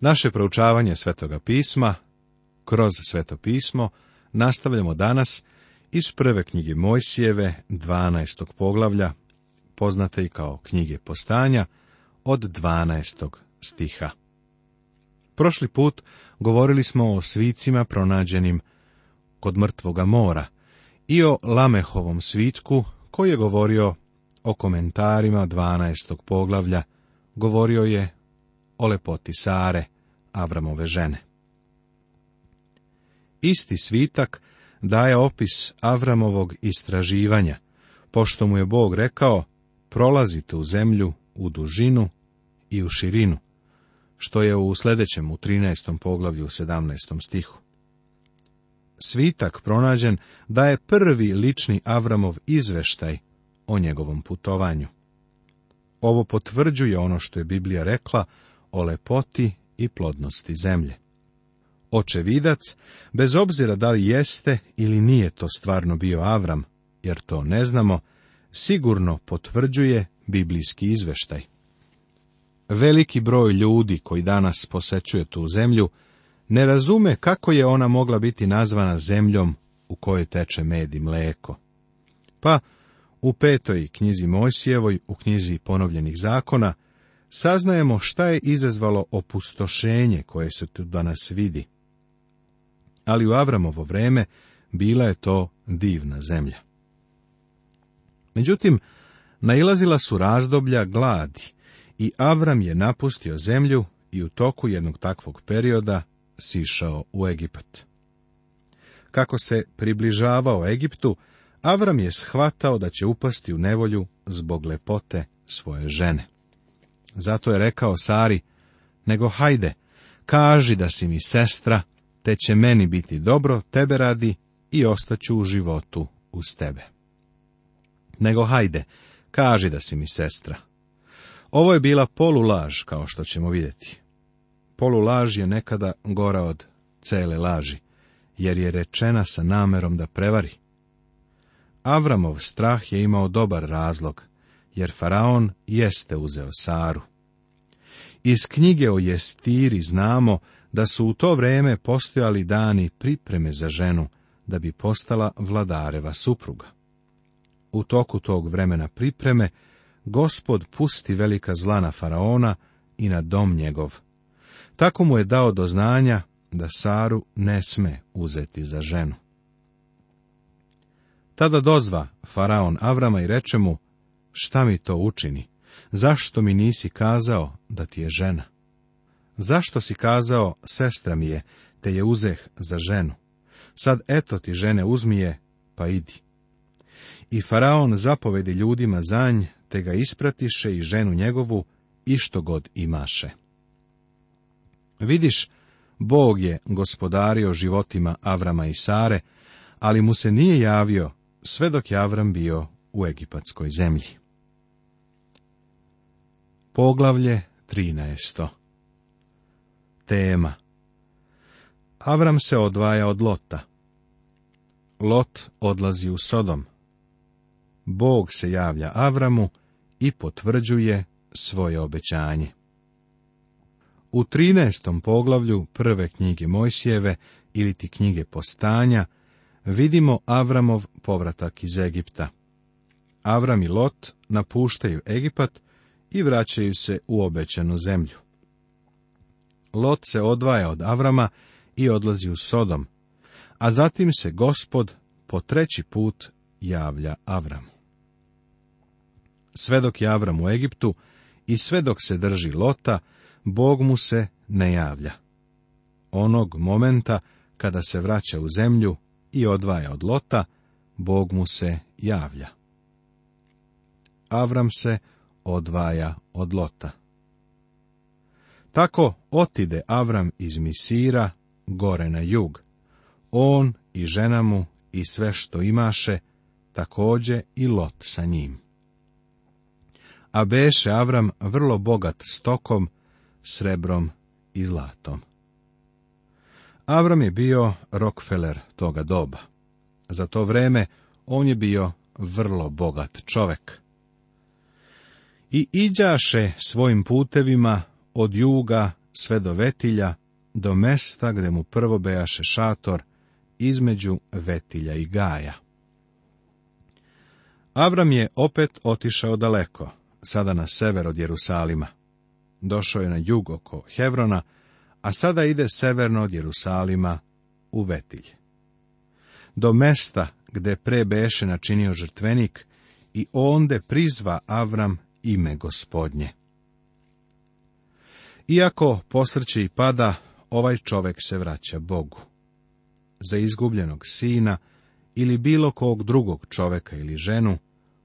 Naše proučavanje Svetoga pisma, kroz Sveto pismo, nastavljamo danas iz prve knjige Mojsijeve, 12. poglavlja, poznate i kao knjige postanja, od 12. stiha. Prošli put govorili smo o svicima pronađenim kod mrtvoga mora i o Lamehovom svitku koji je govorio o komentarima 12. poglavlja, govorio je o lepoti Sare, Avramove žene. Isti svitak daje opis Avramovog istraživanja, pošto mu je Bog rekao, prolazite u zemlju u dužinu i u širinu, što je u sljedećem u 13. poglavlju u 17. stihu. Svitak pronađen daje prvi lični Avramov izveštaj o njegovom putovanju. Ovo potvrđuje ono što je Biblija rekla o lepoti i plodnosti zemlje. Očevidac, bez obzira da li jeste ili nije to stvarno bio Avram, jer to ne znamo, sigurno potvrđuje biblijski izveštaj. Veliki broj ljudi koji danas posećuje tu zemlju ne razume kako je ona mogla biti nazvana zemljom u kojoj teče med i mleko. Pa, u petoj knjizi Mojsijevoj, u knjizi ponovljenih zakona, saznajemo šta je izazvalo opustošenje koje se tu danas vidi. Ali u Avramovo vreme bila je to divna zemlja. Međutim, nailazila su razdoblja gladi i Avram je napustio zemlju i u toku jednog takvog perioda sišao u Egipat. Kako se približavao Egiptu, Avram je shvatao da će upasti u nevolju zbog lepote svoje žene. Zato je rekao Sari, nego hajde, kaži da si mi sestra, te će meni biti dobro, tebe radi i ostaću u životu uz tebe. Nego hajde, kaži da si mi sestra. Ovo je bila polulaž, kao što ćemo vidjeti. Polulaž je nekada gora od cele laži, jer je rečena sa namerom da prevari. Avramov strah je imao dobar razlog jer Faraon jeste uzeo Saru. Iz knjige o Jestiri znamo da su u to vreme postojali dani pripreme za ženu, da bi postala vladareva supruga. U toku tog vremena pripreme, gospod pusti velika zla na Faraona i na dom njegov. Tako mu je dao do znanja da Saru ne sme uzeti za ženu. Tada dozva Faraon Avrama i reče mu, šta mi to učini? Zašto mi nisi kazao da ti je žena? Zašto si kazao, sestra mi je, te je uzeh za ženu? Sad eto ti žene uzmije, pa idi. I faraon zapovedi ljudima zanj, te ga ispratiše i ženu njegovu, i što god imaše. Vidiš, Bog je gospodario životima Avrama i Sare, ali mu se nije javio sve dok je Avram bio u egipatskoj zemlji. Poglavlje 13. Tema Avram se odvaja od Lota. Lot odlazi u Sodom. Bog se javlja Avramu i potvrđuje svoje obećanje. U 13. poglavlju prve knjige Mojsijeve ili knjige postanja vidimo Avramov povratak iz Egipta. Avram i Lot napuštaju Egipat i vraćaju se u obećanu zemlju. Lot se odvaja od Avrama i odlazi u Sodom, a zatim se gospod po treći put javlja Avramu. Sve dok je Avram u Egiptu i sve dok se drži Lota, Bog mu se ne javlja. Onog momenta kada se vraća u zemlju i odvaja od Lota, Bog mu se javlja. Avram se odvaja od Lota. Tako otide Avram iz Misira gore na jug. On i žena mu i sve što imaše, takođe i Lot sa njim. A beše Avram vrlo bogat stokom, srebrom i zlatom. Avram je bio Rockefeller toga doba. Za to vreme on je bio vrlo bogat čovek. I iđaše svojim putevima od juga sve do vetilja, do mesta gde mu prvo bejaše šator, između vetilja i gaja. Avram je opet otišao daleko, sada na sever od Jerusalima. Došao je na jug oko Hevrona, a sada ide severno od Jerusalima u vetilj. Do mesta gde pre beše načinio žrtvenik i onde prizva Avram ime gospodnje. Iako posrće i pada, ovaj čovek se vraća Bogu. Za izgubljenog sina ili bilo kog drugog čoveka ili ženu,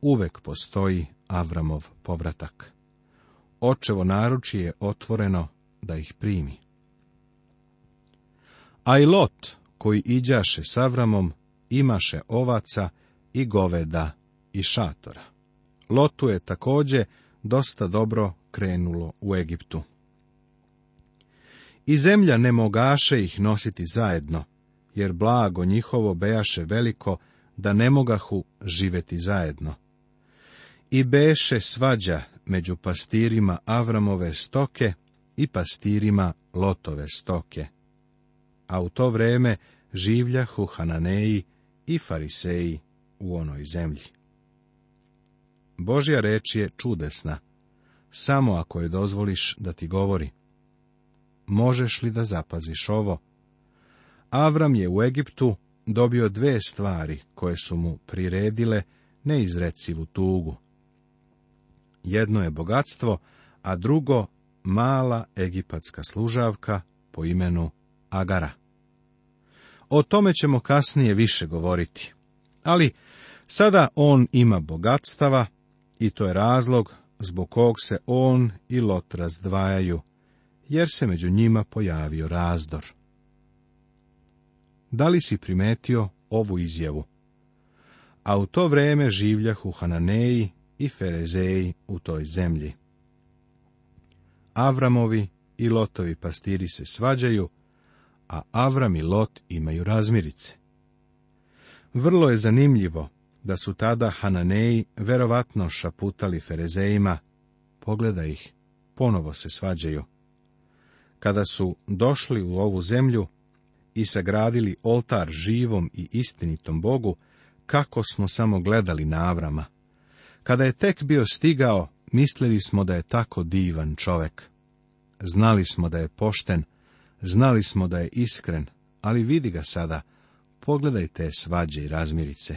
uvek postoji Avramov povratak. Očevo naručje je otvoreno da ih primi. A i Lot, koji iđaše s Avramom, imaše ovaca i goveda i šatora. Lotu je također dosta dobro krenulo u Egiptu. I zemlja ne mogaše ih nositi zajedno, jer blago njihovo bejaše veliko, da ne mogahu živeti zajedno. I beše svađa među pastirima Avramove stoke i pastirima Lotove stoke. A u to vreme življahu Hananeji i Fariseji u onoj zemlji. Božja reč je čudesna, samo ako je dozvoliš da ti govori. Možeš li da zapaziš ovo? Avram je u Egiptu dobio dve stvari koje su mu priredile neizrecivu tugu. Jedno je bogatstvo, a drugo mala egipatska služavka po imenu Agara. O tome ćemo kasnije više govoriti. Ali sada on ima bogatstava, i to je razlog zbog kog se on i Lot razdvajaju, jer se među njima pojavio razdor. Da li si primetio ovu izjavu? A u to vrijeme življah u Hananeji i Ferezeji u toj zemlji. Avramovi i Lotovi pastiri se svađaju, a Avram i Lot imaju razmirice. Vrlo je zanimljivo da su tada Hananeji verovatno šaputali Ferezejima, pogleda ih, ponovo se svađaju. Kada su došli u ovu zemlju i sagradili oltar živom i istinitom Bogu, kako smo samo gledali na Avrama. Kada je tek bio stigao, mislili smo da je tako divan čovek. Znali smo da je pošten, znali smo da je iskren, ali vidi ga sada, Pogledajte svađe i razmirice.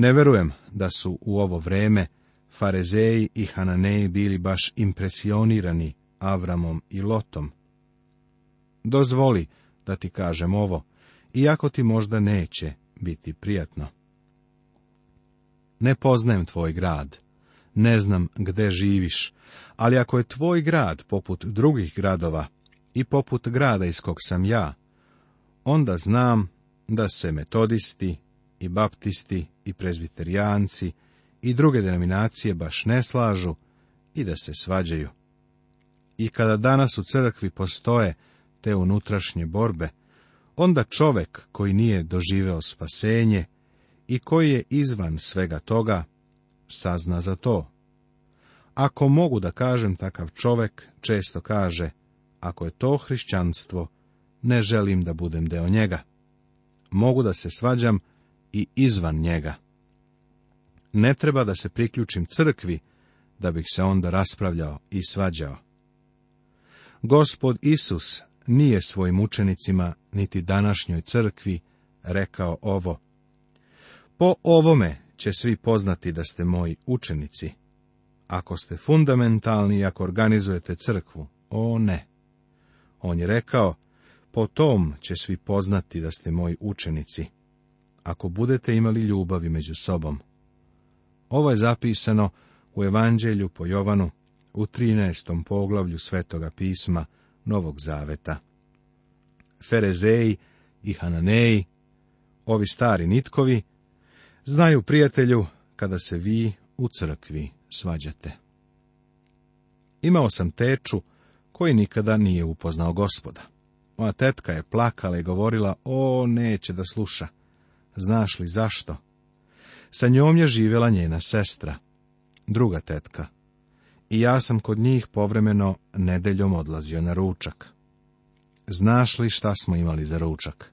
Ne verujem da su u ovo vreme Farezeji i Hananeji bili baš impresionirani Avramom i Lotom. Dozvoli da ti kažem ovo, iako ti možda neće biti prijatno. Ne poznajem tvoj grad, ne znam gde živiš, ali ako je tvoj grad poput drugih gradova i poput grada iz kog sam ja, onda znam da se metodisti, i baptisti i prezbiterijanci i druge denominacije baš ne slažu i da se svađaju. I kada danas u crkvi postoje te unutrašnje borbe, onda čovek koji nije doživeo spasenje i koji je izvan svega toga, sazna za to. Ako mogu da kažem, takav čovek često kaže, ako je to hrišćanstvo, ne želim da budem deo njega. Mogu da se svađam i izvan njega. Ne treba da se priključim crkvi, da bih se onda raspravljao i svađao. Gospod Isus nije svojim učenicima niti današnjoj crkvi rekao ovo. Po ovome će svi poznati da ste moji učenici. Ako ste fundamentalni i ako organizujete crkvu, o ne. On je rekao, po tom će svi poznati da ste moji učenici ako budete imali ljubavi među sobom. Ovo je zapisano u Evanđelju po Jovanu u 13. poglavlju Svetoga pisma Novog Zaveta. Ferezeji i Hananeji, ovi stari nitkovi, znaju prijatelju kada se vi u crkvi svađate. Imao sam teču koji nikada nije upoznao gospoda. Moja tetka je plakala i govorila, o, neće da sluša. Znaš li zašto? Sa njom je živjela njena sestra, druga tetka. I ja sam kod njih povremeno nedeljom odlazio na ručak. Znaš li šta smo imali za ručak?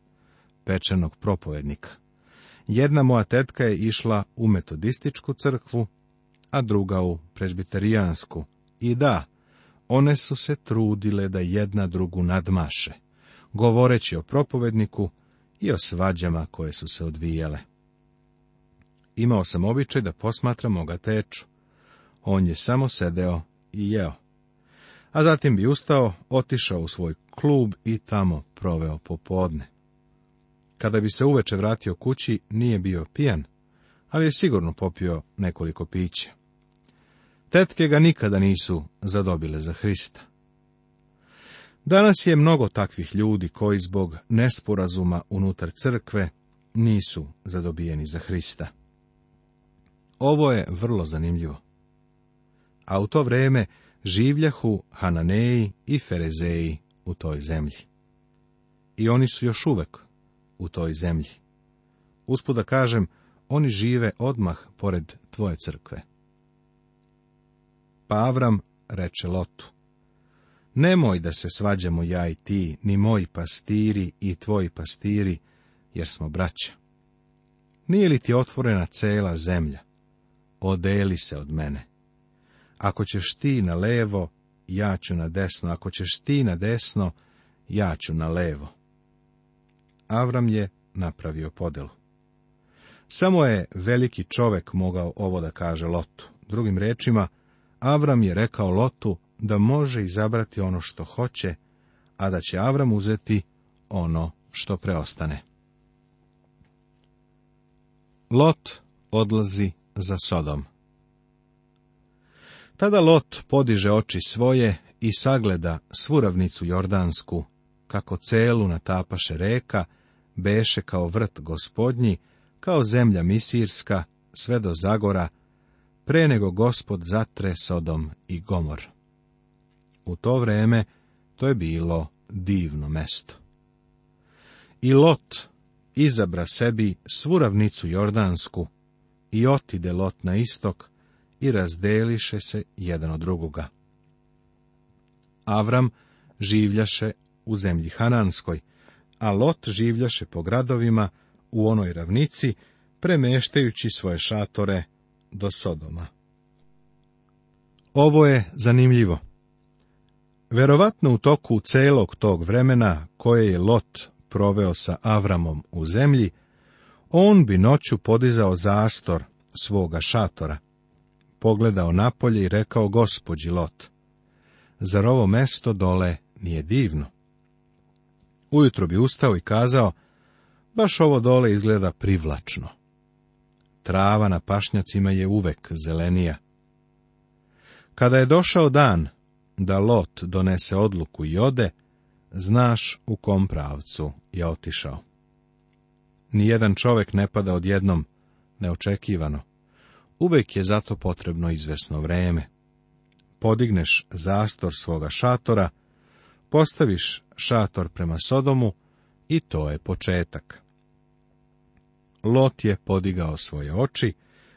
Pečenog propovednika. Jedna moja tetka je išla u metodističku crkvu, a druga u prezbiterijansku. I da, one su se trudile da jedna drugu nadmaše, govoreći o propovedniku, i o svađama koje su se odvijele. Imao sam običaj da posmatram moga teču. On je samo sedeo i jeo. A zatim bi ustao, otišao u svoj klub i tamo proveo popodne. Kada bi se uveče vratio kući, nije bio pijan, ali je sigurno popio nekoliko pića. Tetke ga nikada nisu zadobile za Hrista. Danas je mnogo takvih ljudi koji zbog nesporazuma unutar crkve nisu zadobijeni za Hrista. Ovo je vrlo zanimljivo. A u to vrijeme življahu Hananeji i Ferezeji u toj zemlji. I oni su još uvek u toj zemlji. Uspuda kažem, oni žive odmah pored tvoje crkve. Pavram pa reče Lotu. Nemoj da se svađamo ja i ti, ni moji pastiri i tvoji pastiri, jer smo braća. Nije li ti otvorena cela zemlja? Odeli se od mene. Ako ćeš ti na levo, ja ću na desno. Ako ćeš ti na desno, ja ću na levo. Avram je napravio podelu. Samo je veliki čovek mogao ovo da kaže Lotu. Drugim rečima, Avram je rekao Lotu, da može izabrati ono što hoće, a da će Avram uzeti ono što preostane. Lot odlazi za Sodom. Tada Lot podiže oči svoje i sagleda svu ravnicu Jordansku, kako celu natapaše reka, beše kao vrt gospodnji, kao zemlja misirska, sve do Zagora, pre nego gospod zatre Sodom i Gomor. U to vreme to je bilo divno mesto. I Lot izabra sebi svu ravnicu Jordansku i otide Lot na istok i razdeliše se jedan od drugoga. Avram življaše u zemlji Hananskoj, a Lot življaše po gradovima u onoj ravnici, premeštajući svoje šatore do Sodoma. Ovo je zanimljivo. Verovatno u toku celog tog vremena koje je Lot proveo sa Avramom u zemlji, on bi noću podizao zastor svoga šatora, pogledao napolje i rekao gospođi Lot, zar ovo mesto dole nije divno? Ujutro bi ustao i kazao, baš ovo dole izgleda privlačno. Trava na pašnjacima je uvek zelenija. Kada je došao dan, da Lot donese odluku i ode, znaš u kom pravcu je otišao. Nijedan čovjek ne pada odjednom, neočekivano. Uvijek je zato potrebno izvesno vreme. Podigneš zastor svoga šatora, postaviš šator prema Sodomu i to je početak. Lot je podigao svoje oči,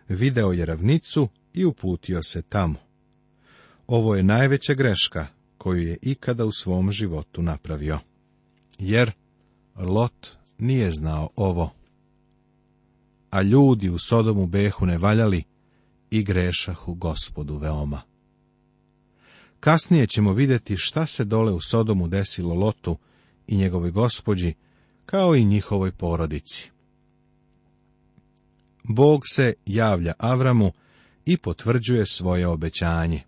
video je ravnicu i uputio se tamo. Ovo je najveća greška koju je ikada u svom životu napravio. Jer Lot nije znao ovo. A ljudi u Sodomu behu ne valjali i grešahu gospodu veoma. Kasnije ćemo vidjeti šta se dole u Sodomu desilo Lotu i njegovoj gospođi, kao i njihovoj porodici. Bog se javlja Avramu i potvrđuje svoje obećanje.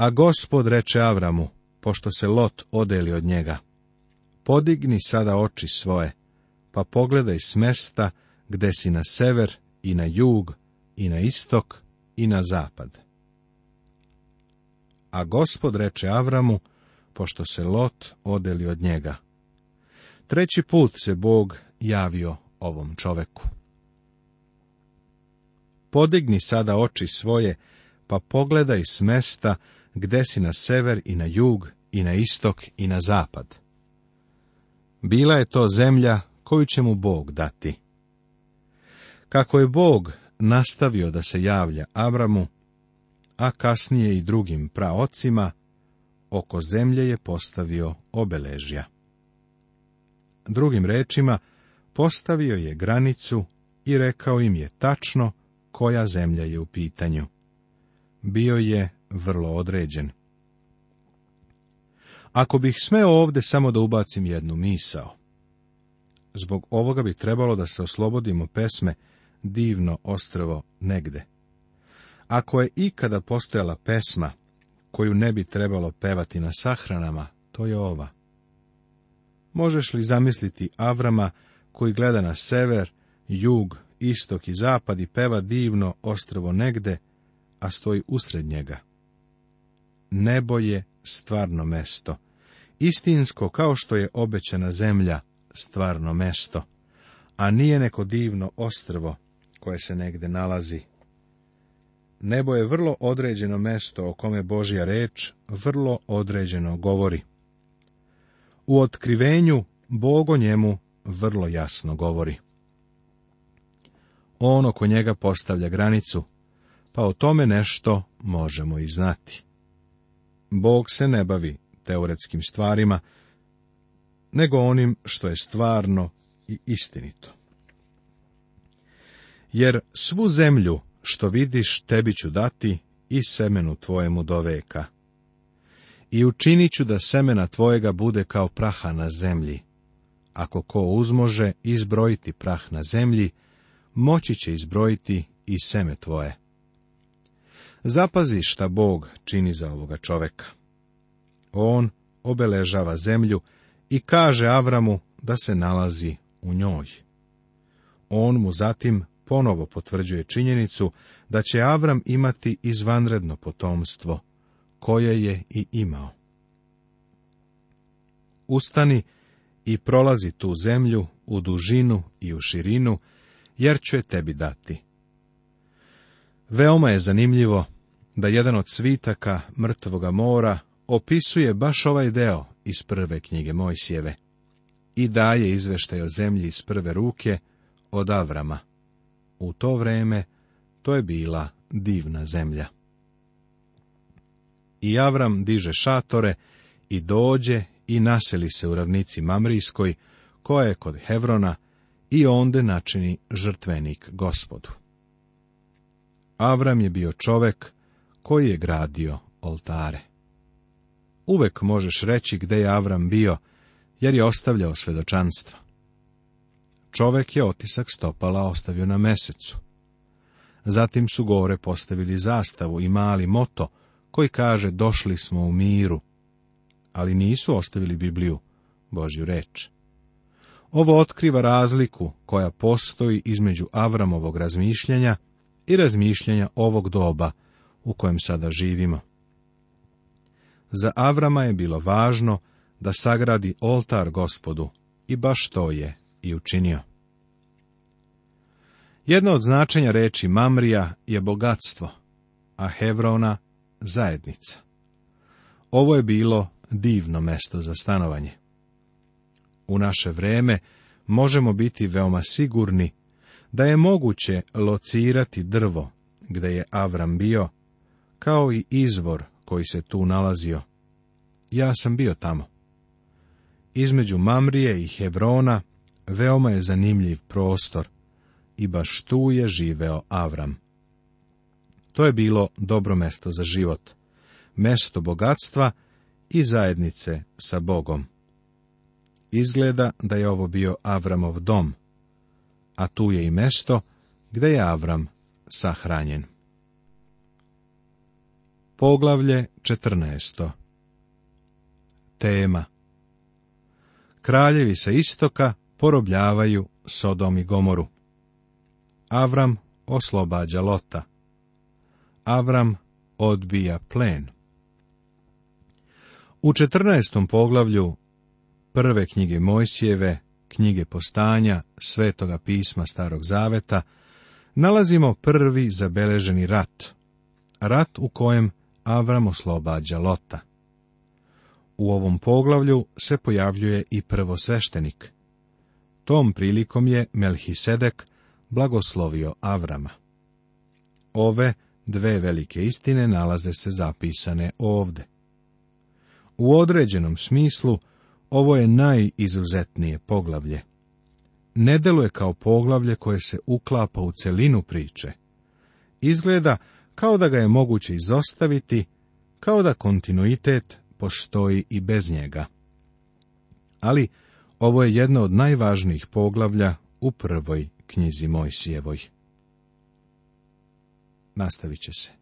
A gospod reče Avramu, pošto se Lot odeli od njega, podigni sada oči svoje, pa pogledaj s mesta gde si na sever i na jug i na istok i na zapad. A gospod reče Avramu, pošto se Lot odeli od njega. Treći put se Bog javio ovom čoveku. Podigni sada oči svoje, pa pogledaj s mesta gde si na sever i na jug i na istok i na zapad. Bila je to zemlja koju će mu Bog dati. Kako je Bog nastavio da se javlja Abramu, a kasnije i drugim praocima, oko zemlje je postavio obeležja. Drugim rečima, postavio je granicu i rekao im je tačno koja zemlja je u pitanju. Bio je vrlo određen. Ako bih smeo ovde samo da ubacim jednu misao. Zbog ovoga bi trebalo da se oslobodimo pesme Divno ostrvo negde. Ako je ikada postojala pesma koju ne bi trebalo pevati na sahranama, to je ova. Možeš li zamisliti Avrama koji gleda na sever, jug, istok i zapad i peva divno ostrvo negde, a stoji usred njega? nebo je stvarno mesto. Istinsko kao što je obećana zemlja stvarno mesto, a nije neko divno ostrvo koje se negde nalazi. Nebo je vrlo određeno mesto o kome Božja reč vrlo određeno govori. U otkrivenju Bog o njemu vrlo jasno govori. On oko njega postavlja granicu, pa o tome nešto možemo i znati. Bog se ne bavi teoretskim stvarima, nego onim što je stvarno i istinito. Jer svu zemlju što vidiš tebi ću dati i semenu tvojemu do veka. I učinit ću da semena tvojega bude kao praha na zemlji. Ako ko uzmože izbrojiti prah na zemlji, moći će izbrojiti i seme tvoje. Zapazi šta Bog čini za ovoga čoveka. On obeležava zemlju i kaže Avramu da se nalazi u njoj. On mu zatim ponovo potvrđuje činjenicu da će Avram imati izvanredno potomstvo, koje je i imao. Ustani i prolazi tu zemlju u dužinu i u širinu, jer ću je tebi dati. Veoma je zanimljivo da jedan od svitaka mrtvoga mora opisuje baš ovaj deo iz prve knjige Mojsijeve i daje izveštaj o zemlji iz prve ruke od Avrama. U to vreme to je bila divna zemlja. I Avram diže šatore i dođe i naseli se u ravnici Mamrijskoj, koja je kod Hevrona, i onde načini žrtvenik gospodu. Avram je bio čovek koji je gradio oltare. Uvek možeš reći gde je Avram bio, jer je ostavljao svedočanstvo. Čovek je otisak stopala ostavio na mesecu. Zatim su gore postavili zastavu i mali moto, koji kaže došli smo u miru, ali nisu ostavili Bibliju, Božju reč. Ovo otkriva razliku koja postoji između Avramovog razmišljanja i razmišljanja ovog doba, u kojem sada živimo. Za Avrama je bilo važno da sagradi oltar gospodu i baš to je i učinio. Jedno od značenja reči Mamrija je bogatstvo, a Hevrona zajednica. Ovo je bilo divno mesto za stanovanje. U naše vreme možemo biti veoma sigurni da je moguće locirati drvo gdje je Avram bio kao i izvor koji se tu nalazio. Ja sam bio tamo. Između Mamrije i Hevrona veoma je zanimljiv prostor i baš tu je živeo Avram. To je bilo dobro mesto za život, mesto bogatstva i zajednice sa Bogom. Izgleda da je ovo bio Avramov dom, a tu je i mesto gde je Avram sahranjen. Poglavlje 14. Tema Kraljevi sa istoka porobljavaju Sodom i Gomoru. Avram oslobađa Lota. Avram odbija plen. U 14. poglavlju prve knjige Mojsijeve, knjige postanja, svetoga pisma Starog Zaveta, nalazimo prvi zabeleženi rat. Rat u kojem Avram oslobađa Lota. U ovom poglavlju se pojavljuje i prvosveštenik. Tom prilikom je Melhisedek blagoslovio Avrama. Ove dve velike istine nalaze se zapisane ovde. U određenom smislu ovo je najizuzetnije poglavlje. Ne deluje kao poglavlje koje se uklapa u celinu priče. Izgleda kao da ga je moguće izostaviti, kao da kontinuitet postoji i bez njega. Ali ovo je jedno od najvažnijih poglavlja u prvoj knjizi Mojsijevoj. Nastavit će se.